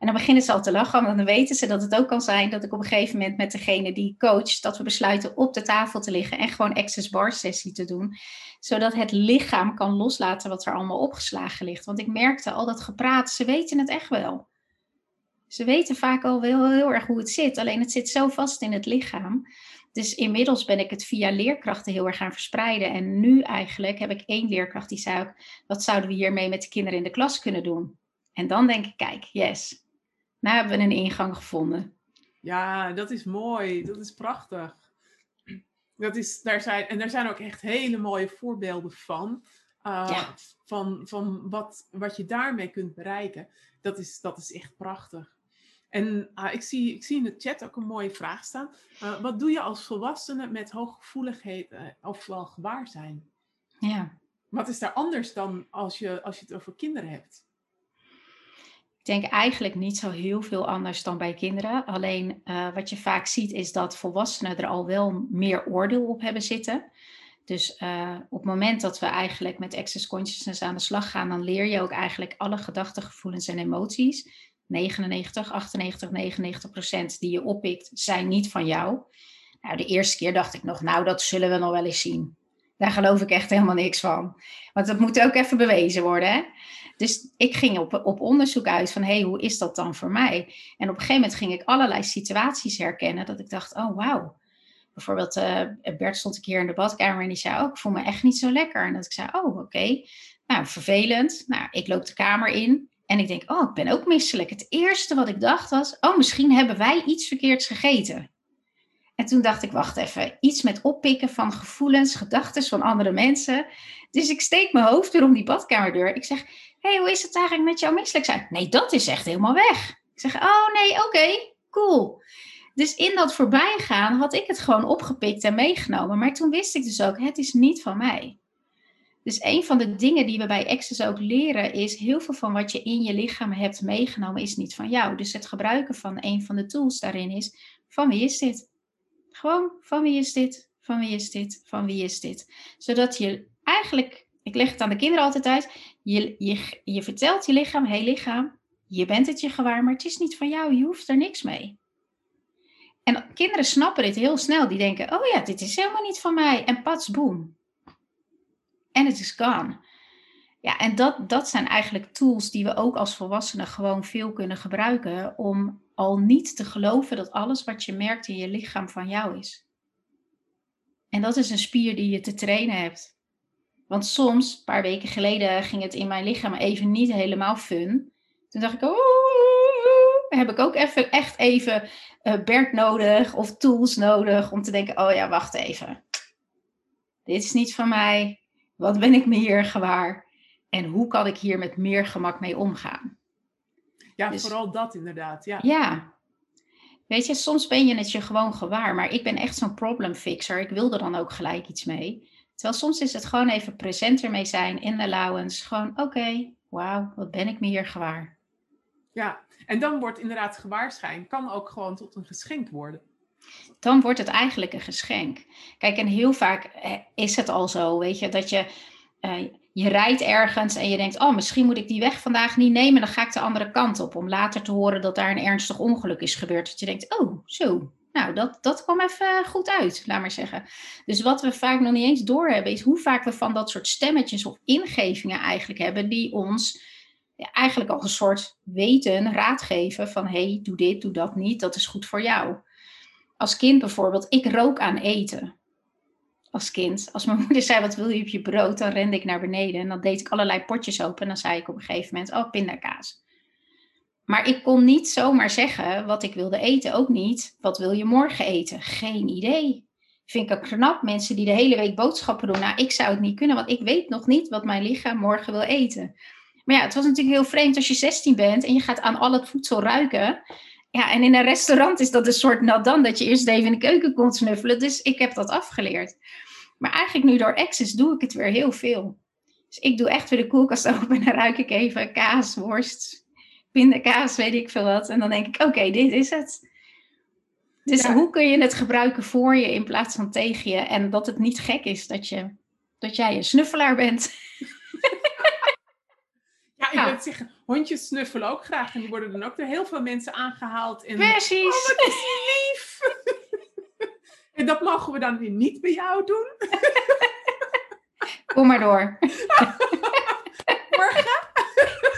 En dan beginnen ze al te lachen, want dan weten ze dat het ook kan zijn dat ik op een gegeven moment met degene die coacht, dat we besluiten op de tafel te liggen en gewoon access bar sessie te doen. Zodat het lichaam kan loslaten wat er allemaal opgeslagen ligt. Want ik merkte al dat gepraat, ze weten het echt wel. Ze weten vaak al wel heel erg hoe het zit, alleen het zit zo vast in het lichaam. Dus inmiddels ben ik het via leerkrachten heel erg gaan verspreiden. En nu eigenlijk heb ik één leerkracht die zei wat zouden we hiermee met de kinderen in de klas kunnen doen? En dan denk ik, kijk, yes, nou hebben we een ingang gevonden. Ja, dat is mooi. Dat is prachtig. Dat is, daar zijn, en daar zijn ook echt hele mooie voorbeelden van. Uh, Van, van wat, wat je daarmee kunt bereiken. Dat is, dat is echt prachtig. En uh, ik, zie, ik zie in de chat ook een mooie vraag staan. Uh, wat doe je als volwassene met hooggevoeligheid ofwel gewaar zijn? Ja. Wat is daar anders dan als je, als je het over kinderen hebt? Denk eigenlijk niet zo heel veel anders dan bij kinderen. Alleen uh, wat je vaak ziet is dat volwassenen er al wel meer oordeel op hebben zitten. Dus uh, op het moment dat we eigenlijk met access consciousness aan de slag gaan, dan leer je ook eigenlijk alle gedachten, gevoelens en emoties. 99, 98, 99 procent die je oppikt, zijn niet van jou. Nou, de eerste keer dacht ik nog, nou, dat zullen we nog wel eens zien. Daar geloof ik echt helemaal niks van. Want dat moet ook even bewezen worden. Hè? Dus ik ging op, op onderzoek uit van, hé, hey, hoe is dat dan voor mij? En op een gegeven moment ging ik allerlei situaties herkennen dat ik dacht, oh wauw. Bijvoorbeeld, uh, Bert stond een keer in de badkamer en die zei, oh, ik voel me echt niet zo lekker. En dat ik zei, oh, oké. Nou, vervelend. Nou, ik loop de kamer in en ik denk, oh, ik ben ook misselijk. Het eerste wat ik dacht was, oh, misschien hebben wij iets verkeerds gegeten. En toen dacht ik, wacht even, iets met oppikken van gevoelens, gedachten van andere mensen. Dus ik steek mijn hoofd weer om die badkamerdeur. Ik zeg, hey, hoe is het eigenlijk met jouw misselijk zijn? Nee, dat is echt helemaal weg. Ik zeg, oh nee, oké, cool. Dus in dat voorbijgaan had ik het gewoon opgepikt en meegenomen. Maar toen wist ik dus ook, het is niet van mij. Dus een van de dingen die we bij Access ook leren is heel veel van wat je in je lichaam hebt meegenomen is niet van jou. Dus het gebruiken van een van de tools daarin is, van wie is dit? Gewoon, van wie is dit? Van wie is dit? Van wie is dit? Zodat je eigenlijk ik leg het aan de kinderen altijd uit. Je, je, je vertelt je lichaam, hé hey lichaam, je bent het je gewaar, maar het is niet van jou. Je hoeft er niks mee. En kinderen snappen dit heel snel. Die denken, oh ja, dit is helemaal niet van mij. En pats, boom. En het is gone. Ja, en dat, dat zijn eigenlijk tools die we ook als volwassenen gewoon veel kunnen gebruiken om al niet te geloven dat alles wat je merkt in je lichaam van jou is. En dat is een spier die je te trainen hebt. Want soms, een paar weken geleden, ging het in mijn lichaam even niet helemaal fun. Toen dacht ik, oh, heb ik ook even, echt even uh, Bert nodig of tools nodig om te denken, oh ja, wacht even. Dit is niet van mij. Wat ben ik me hier gewaar? En hoe kan ik hier met meer gemak mee omgaan? Ja, dus vooral dat inderdaad. Ja. ja. Weet je, soms ben je het je gewoon gewaar, maar ik ben echt zo'n problem fixer. Ik wil er dan ook gelijk iets mee. Terwijl soms is het gewoon even present ermee zijn in de allowance. Gewoon, oké, okay, wauw, wat ben ik me hier gewaar. Ja, en dan wordt inderdaad gewaarschijn, kan ook gewoon tot een geschenk worden. Dan wordt het eigenlijk een geschenk. Kijk, en heel vaak eh, is het al zo, weet je, dat je, uh, je rijdt ergens en je denkt, oh, misschien moet ik die weg vandaag niet nemen. Dan ga ik de andere kant op om later te horen dat daar een ernstig ongeluk is gebeurd. Dat je denkt, oh, zo, nou, dat, dat kwam even goed uit, laat maar zeggen. Dus wat we vaak nog niet eens doorhebben, is hoe vaak we van dat soort stemmetjes of ingevingen eigenlijk hebben, die ons ja, eigenlijk al een soort weten, raad geven van hey, doe dit, doe dat niet, dat is goed voor jou. Als kind bijvoorbeeld, ik rook aan eten. Als kind. Als mijn moeder zei, wat wil je op je brood? Dan rende ik naar beneden en dan deed ik allerlei potjes open. En dan zei ik op een gegeven moment, oh, pindakaas. Maar ik kon niet zomaar zeggen wat ik wilde eten. Ook niet, wat wil je morgen eten? Geen idee. Vind ik ook knap, mensen die de hele week boodschappen doen. Nou, ik zou het niet kunnen, want ik weet nog niet wat mijn lichaam morgen wil eten. Maar ja, het was natuurlijk heel vreemd als je 16 bent en je gaat aan al het voedsel ruiken. Ja, en in een restaurant is dat een soort nadan dat je eerst even in de keuken kon snuffelen. Dus ik heb dat afgeleerd. Maar eigenlijk nu door Access doe ik het weer heel veel. Dus ik doe echt weer de koelkast open en dan ruik ik even kaas, worst, pindakaas, weet ik veel wat. En dan denk ik, oké, dit is het. Dus hoe kun je het gebruiken voor je in plaats van tegen je? En dat het niet gek is dat, je, dat jij een snuffelaar bent. Ik ja. wil zeggen, hondjes snuffelen ook graag. En die worden dan ook door heel veel mensen aangehaald. En, Precies. Oh, wat is lief. en dat mogen we dan weer niet bij jou doen. Kom maar door. Morgen?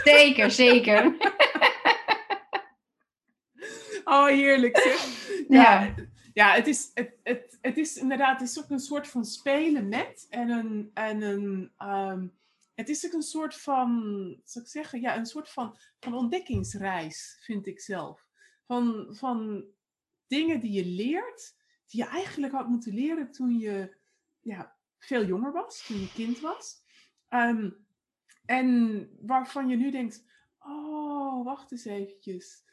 Zeker, zeker. Oh, heerlijk zeg. Ja, ja het, is, het, het, het is inderdaad het is ook een soort van spelen met en een, en een um, het is ook een soort van, zou ik zeggen, ja, een soort van, van ontdekkingsreis, vind ik zelf. Van, van dingen die je leert, die je eigenlijk had moeten leren toen je ja, veel jonger was, toen je kind was. Um, en waarvan je nu denkt, oh, wacht eens eventjes.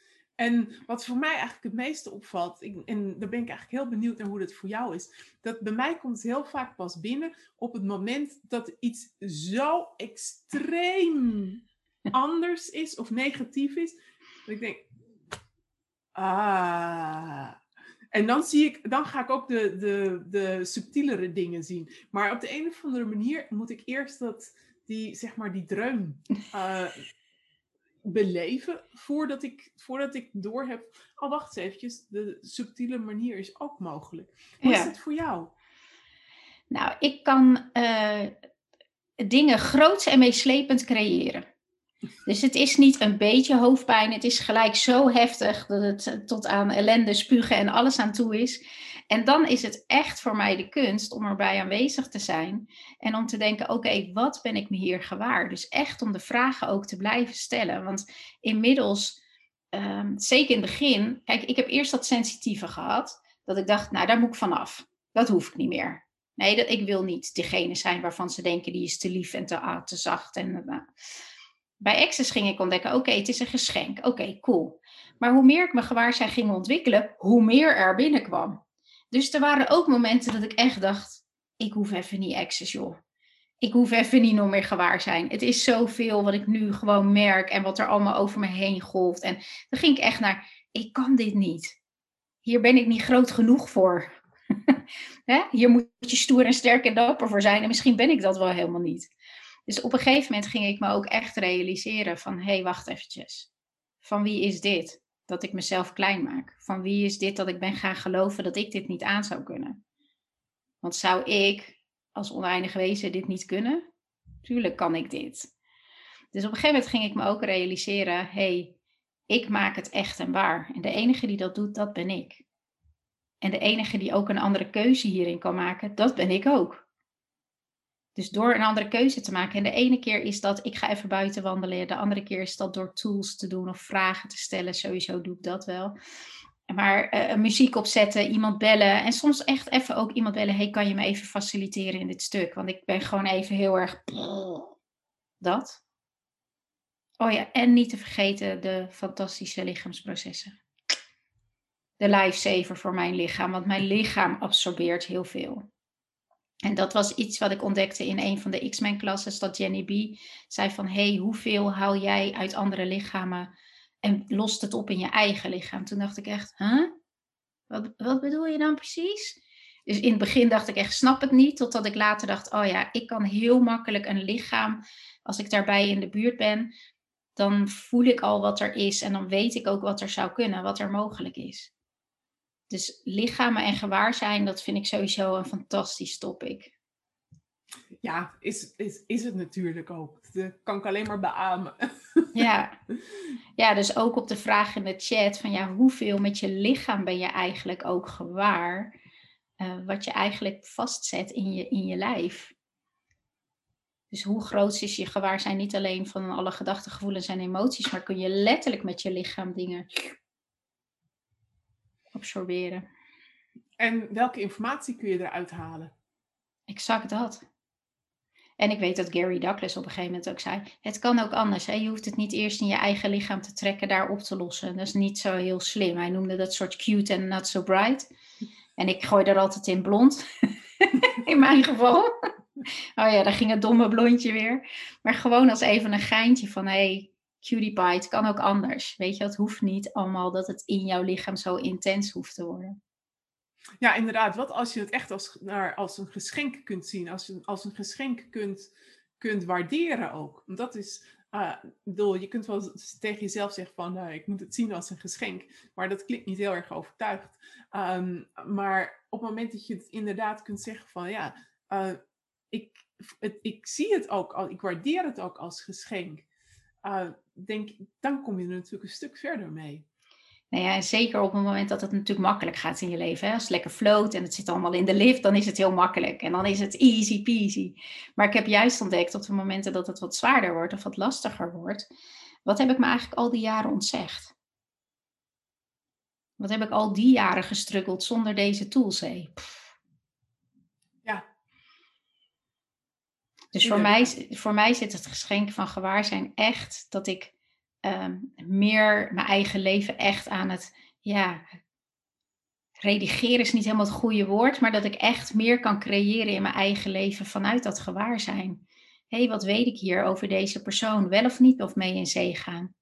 En wat voor mij eigenlijk het meeste opvalt, en daar ben ik eigenlijk heel benieuwd naar hoe dat voor jou is, dat bij mij komt het heel vaak pas binnen op het moment dat iets zo extreem anders is of negatief is, dat ik denk, ah. En dan, zie ik, dan ga ik ook de, de, de subtielere dingen zien. Maar op de een of andere manier moet ik eerst dat, die, zeg maar, die dreun uh, beleven voordat ik, voordat ik door heb. Oh, wacht eens eventjes. De subtiele manier is ook mogelijk. Hoe is het voor jou? Nou, ik kan uh, dingen groots en meeslepend creëren. Dus het is niet een beetje hoofdpijn, het is gelijk zo heftig dat het tot aan ellende, spugen en alles aan toe is. En dan is het echt voor mij de kunst om erbij aanwezig te zijn en om te denken: oké, wat ben ik me hier gewaar? Dus echt om de vragen ook te blijven stellen. Want inmiddels, um, zeker in het begin, kijk, ik heb eerst dat sensitieve gehad, dat ik dacht: nou, daar moet ik vanaf. Dat hoef ik niet meer. Nee, dat, ik wil niet degene zijn waarvan ze denken die is te lief en te, ah, zacht. En, uh, bij Access ging ik ontdekken, oké, het is een geschenk. Oké, cool. Maar hoe meer ik me gewaarzijn ging ontwikkelen, hoe meer er binnenkwam. Dus er waren ook momenten dat ik echt dacht, ik hoef even niet access, joh. Ik hoef even niet nog meer gewaar zijn. Het is zoveel wat ik nu gewoon merk en wat er allemaal over me heen golft. En dan ging ik echt naar, ik kan dit niet. Hier ben ik niet groot genoeg voor. Hier moet je stoer en sterk en dapper voor zijn. En misschien ben ik dat wel helemaal niet. Dus op een gegeven moment ging ik me ook echt realiseren van, hé, hey, wacht eventjes. Van wie is dit? Dat ik mezelf klein maak. Van wie is dit dat ik ben gaan geloven dat ik dit niet aan zou kunnen? Want zou ik als oneindig wezen dit niet kunnen? Tuurlijk kan ik dit. Dus op een gegeven moment ging ik me ook realiseren: hey, ik maak het echt en waar. En de enige die dat doet, dat ben ik. En de enige die ook een andere keuze hierin kan maken, dat ben ik ook. Dus door een andere keuze te maken. En de ene keer is dat ik ga even buiten wandelen. De andere keer is dat door tools te doen of vragen te stellen. Sowieso doe ik dat wel. Maar uh, muziek opzetten, iemand bellen. En soms echt even ook iemand bellen. Hey, kan je me even faciliteren in dit stuk? Want ik ben gewoon even heel erg... Dat. Oh ja, en niet te vergeten de fantastische lichaamsprocessen. De lifesaver voor mijn lichaam. Want mijn lichaam absorbeert heel veel. En dat was iets wat ik ontdekte in een van de X-Men klassen, dat Jenny B. zei van, hey, hoeveel haal jij uit andere lichamen en lost het op in je eigen lichaam? Toen dacht ik echt, huh? Wat, wat bedoel je dan precies? Dus in het begin dacht ik echt, snap het niet. Totdat ik later dacht, oh ja, ik kan heel makkelijk een lichaam, als ik daarbij in de buurt ben, dan voel ik al wat er is en dan weet ik ook wat er zou kunnen, wat er mogelijk is. Dus lichamen en gewaarzijn, dat vind ik sowieso een fantastisch topic. Ja, is, is, is het natuurlijk ook. Dat kan ik alleen maar beamen. Ja. ja, dus ook op de vraag in de chat van ja, hoeveel met je lichaam ben je eigenlijk ook gewaar? Uh, wat je eigenlijk vastzet in je, in je lijf. Dus hoe groot is je gewaarzijn niet alleen van alle gedachten, gevoelens en emoties, maar kun je letterlijk met je lichaam dingen absorberen. En welke informatie kun je eruit halen? Exact dat. En ik weet dat Gary Douglas op een gegeven moment ook zei: Het kan ook anders. Hè? Je hoeft het niet eerst in je eigen lichaam te trekken, daar op te lossen. Dat is niet zo heel slim. Hij noemde dat soort cute en not so bright. En ik gooi er altijd in blond. in mijn geval. oh ja, daar ging het domme blondje weer. Maar gewoon als even een geintje van: hey, cutie pie, het kan ook anders. Weet je, het hoeft niet allemaal dat het in jouw lichaam zo intens hoeft te worden. Ja, inderdaad. Wat als je het echt als, naar, als een geschenk kunt zien, als een, als een geschenk kunt, kunt waarderen ook. Dat is, uh, bedoel, je kunt wel tegen jezelf zeggen van, uh, ik moet het zien als een geschenk, maar dat klinkt niet heel erg overtuigd. Um, maar op het moment dat je het inderdaad kunt zeggen van, ja, uh, ik, het, ik zie het ook, al, ik waardeer het ook als geschenk, uh, denk, dan kom je er natuurlijk een stuk verder mee. Nou ja, zeker op het moment dat het natuurlijk makkelijk gaat in je leven. Hè? Als het lekker float en het zit allemaal in de lift, dan is het heel makkelijk. En dan is het easy peasy. Maar ik heb juist ontdekt op de momenten dat het wat zwaarder wordt of wat lastiger wordt. Wat heb ik me eigenlijk al die jaren ontzegd? Wat heb ik al die jaren gestruggeld zonder deze tools? Dus voor mij, voor mij zit het geschenk van gewaarzijn echt dat ik Ehm, meer mijn eigen leven echt aan het, ja, redigeren is niet helemaal het goede woord, maar dat ik echt meer kan creëren in mijn eigen leven vanuit dat gewaarzijn. Hé, hey, wat weet ik hier over deze persoon? Wel of niet of mee in zee gaan?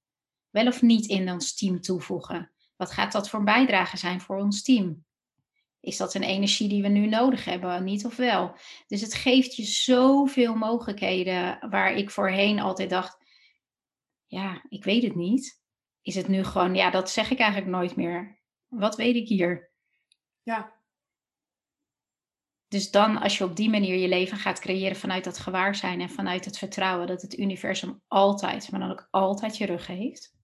Wel of niet in ons team toevoegen? Wat gaat dat voor een bijdrage zijn voor ons team? Is dat een energie die we nu nodig hebben, niet of wel? Dus het geeft je zoveel mogelijkheden waar ik voorheen altijd dacht, ja, ik weet het niet. Is het nu gewoon, ja, dat zeg ik eigenlijk nooit meer. Wat weet ik hier? Ja. Dus dan, als je op die manier je leven gaat creëren vanuit dat gewaarzijn en vanuit het vertrouwen dat het universum altijd, maar dan ook altijd je rug heeft.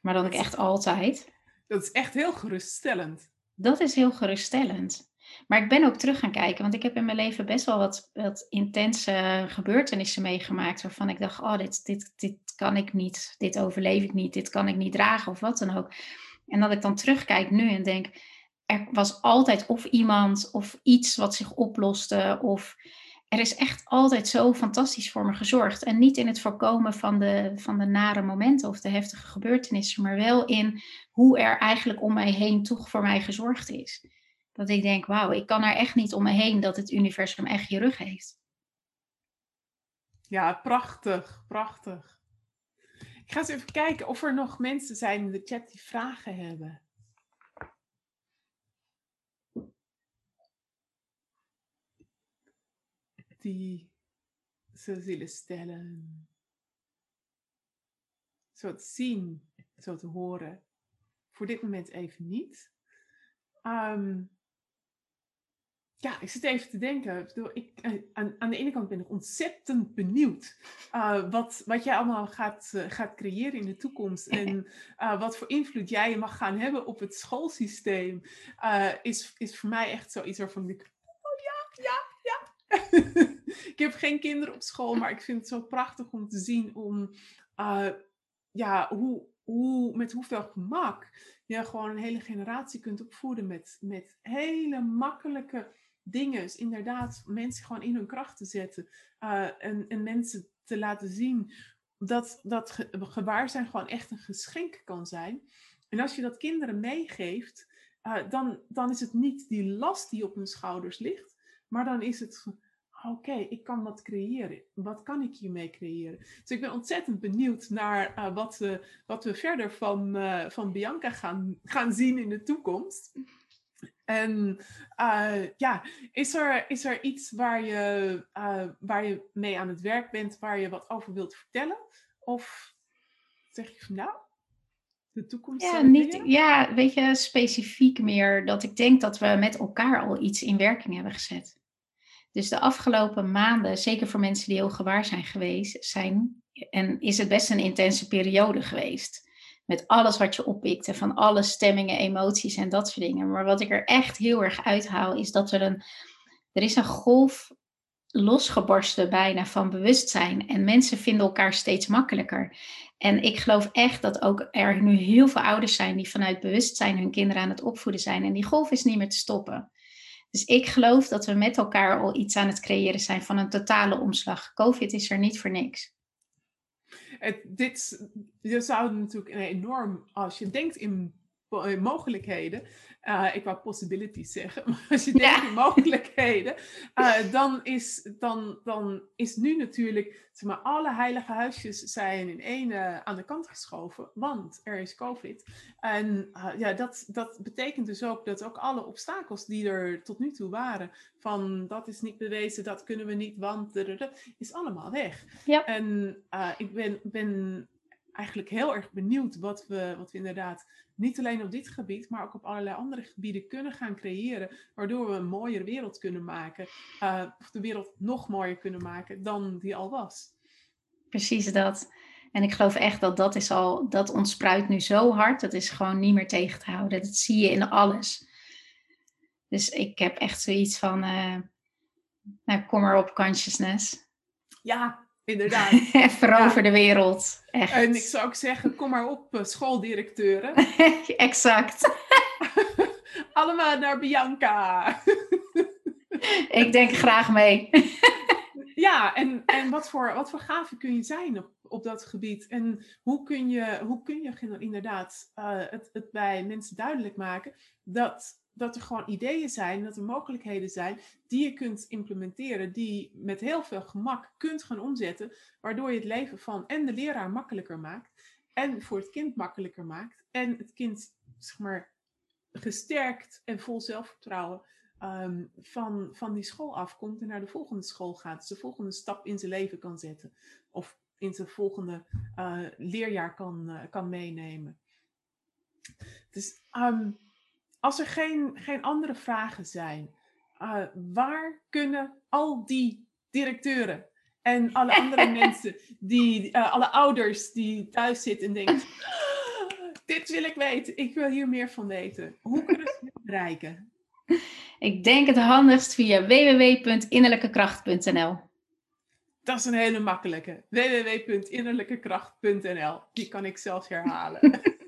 Maar dan ook echt altijd. Dat is echt heel geruststellend. Dat is heel geruststellend. Maar ik ben ook terug gaan kijken, want ik heb in mijn leven best wel wat, wat intense gebeurtenissen meegemaakt. Waarvan ik dacht, oh, dit, dit, dit kan ik niet, dit overleef ik niet, dit kan ik niet dragen of wat dan ook. En dat ik dan terugkijk nu en denk, er was altijd of iemand of iets wat zich oploste. Of er is echt altijd zo fantastisch voor me gezorgd. En niet in het voorkomen van de, van de nare momenten of de heftige gebeurtenissen, maar wel in hoe er eigenlijk om mij heen toch voor mij gezorgd is. Dat ik denk, wauw, ik kan er echt niet om me heen dat het universum echt je rug heeft. Ja, prachtig, prachtig. Ik ga eens even kijken of er nog mensen zijn in de chat die vragen hebben. Die ze willen stellen. Zo te zien, zo te horen. Voor dit moment even niet. Um, ja, ik zit even te denken. Ik, eh, aan, aan de ene kant ben ik ontzettend benieuwd uh, wat, wat jij allemaal gaat, uh, gaat creëren in de toekomst. En uh, wat voor invloed jij mag gaan hebben op het schoolsysteem. is, is voor mij echt zoiets waarvan ik. Oh ja, ja, ja. ik heb geen kinderen op school, maar ik vind het zo prachtig om te zien om. ja, hoe, hoe, met hoeveel gemak je gewoon een hele generatie kunt opvoeden met, met hele makkelijke dingen. Dus inderdaad, mensen gewoon in hun kracht te zetten. Uh, en, en mensen te laten zien dat, dat ge gewaarzijn gewoon echt een geschenk kan zijn. En als je dat kinderen meegeeft, uh, dan, dan is het niet die last die op hun schouders ligt, maar dan is het oké, ik kan wat creëren. Wat kan ik hiermee creëren? Dus ik ben ontzettend benieuwd naar uh, wat, we, wat we verder van, uh, van Bianca gaan, gaan zien in de toekomst. En uh, ja, is er, is er iets waar je, waar je mee aan het werk bent, waar je wat over wilt vertellen? Of zeg je van nou, de toekomst? Ja, niet, ja, weet je, specifiek meer dat ik denk dat we met elkaar al iets in werking hebben gezet. Dus de afgelopen maanden, zeker voor mensen die heel gewaar zijn geweest, zijn, en is het best een intense periode geweest. Met alles wat je oppikt en van alle stemmingen, emoties en dat soort dingen. Maar wat ik er echt heel erg uithaal, is dat er een, er is een golf losgebarsten bijna van bewustzijn. En mensen vinden elkaar steeds makkelijker. En ik geloof echt dat ook er nu heel veel ouders zijn die vanuit bewustzijn hun kinderen aan het opvoeden zijn. En die golf is niet meer te stoppen. Dus ik geloof dat we met elkaar al iets aan het creëren zijn van een totale omslag. COVID is er niet voor niks. Het, dit, zou natuurlijk enorm, als je denkt in mogelijkheden, uh, ik wou possibilities zeggen, maar als je denkt in mogelijkheden, uh, dan, is, dan, dan is nu natuurlijk, zeg maar, alle heilige huisjes zijn in één uh, aan de kant geschoven, want er is COVID. En ja, dat, dat betekent dus ook dat ook alle obstakels die er tot nu toe waren, van dat is niet bewezen, dat kunnen we niet, want, is allemaal weg. Ja. En ik ben, ben eigenlijk heel erg benieuwd wat we, wat we inderdaad niet alleen op dit gebied, maar ook op allerlei andere gebieden kunnen gaan creëren, waardoor we een mooiere wereld kunnen maken, uh, of de wereld nog mooier kunnen maken dan die al was. Precies dat. En ik geloof echt dat dat is al, dat ontspruit nu zo hard, dat is gewoon niet meer tegen te houden. Dat zie je in alles. Dus ik heb echt zoiets van, uh, nou, kom maar op consciousness. Ja, Inderdaad. Verover de wereld. Echt. En ik zou ook zeggen, kom maar op, uh, schooldirecteuren. exact. Allemaal naar Bianca. ik denk graag mee. ja, en, en wat, voor, wat voor gave kun je zijn op, op dat gebied? En hoe kun je, hoe kun je inderdaad uh, het, het bij mensen duidelijk maken dat dat er gewoon ideeën zijn, dat er mogelijkheden zijn die je kunt implementeren, die met heel veel gemak kunt gaan omzetten, waardoor je het leven van en de leraar makkelijker maakt en voor het kind makkelijker maakt en het kind zeg maar gesterkt en vol zelfvertrouwen um, van, van die school afkomt en naar de volgende school gaat, dus de volgende stap in zijn leven kan zetten of in zijn volgende uh, leerjaar kan, uh, kan meenemen. Dus um, als er geen, geen andere vragen zijn, uh, waar kunnen al die directeuren en alle andere mensen, die, uh, alle ouders die thuis zitten en denken, dit wil ik weten, ik wil hier meer van weten. Hoe kunnen ze dit bereiken? Ik denk het handigst via www.innerlijkekracht.nl. Dat is een hele makkelijke. www.innerlijkekracht.nl. Die kan ik zelfs herhalen.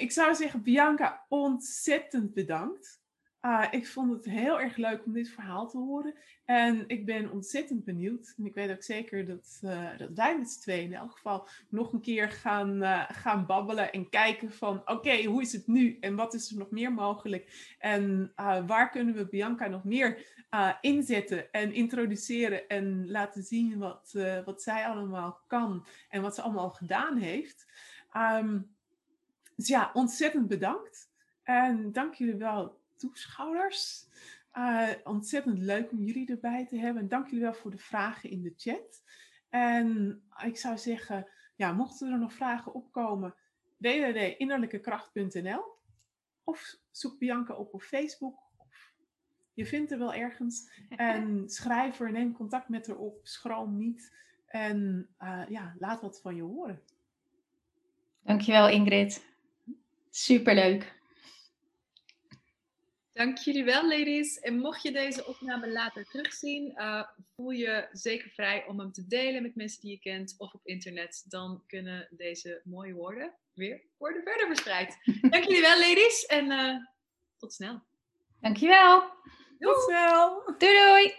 ik zou zeggen, Bianca, ontzettend bedankt. Uh, ik vond het heel erg leuk om dit verhaal te horen. En ik ben ontzettend benieuwd. En ik weet ook zeker dat, uh, dat wij met z'n tweeën in elk geval nog een keer gaan, uh, gaan babbelen. En kijken van, oké, hoe is het nu? En wat is er nog meer mogelijk? En waar kunnen we Bianca nog meer inzetten en introduceren? En laten zien wat, wat zij allemaal kan. En wat ze allemaal gedaan heeft. Um, dus ja, ontzettend bedankt. En dank jullie wel, toeschouwers. Uh, ontzettend leuk om jullie erbij te hebben. En dank jullie wel voor de vragen in de chat. En ik zou zeggen, ja, mochten er nog vragen opkomen, www.innerlijkekracht.nl of zoek Bianca op op Facebook. Je vindt er wel ergens. En schrijf er, neem contact met haar op, schroom niet. En uh, ja, laat wat van je horen. Dankjewel Ingrid. Superleuk. Dank jullie wel, ladies. En mocht je deze opname later terugzien, uh, voel je zeker vrij om hem te delen met mensen die je kent of op internet. Dan kunnen deze mooie woorden weer worden verder verspreid. Dank jullie wel, ladies. En uh, tot snel. Dankjewel. Doei. Tot snel. Doei doei.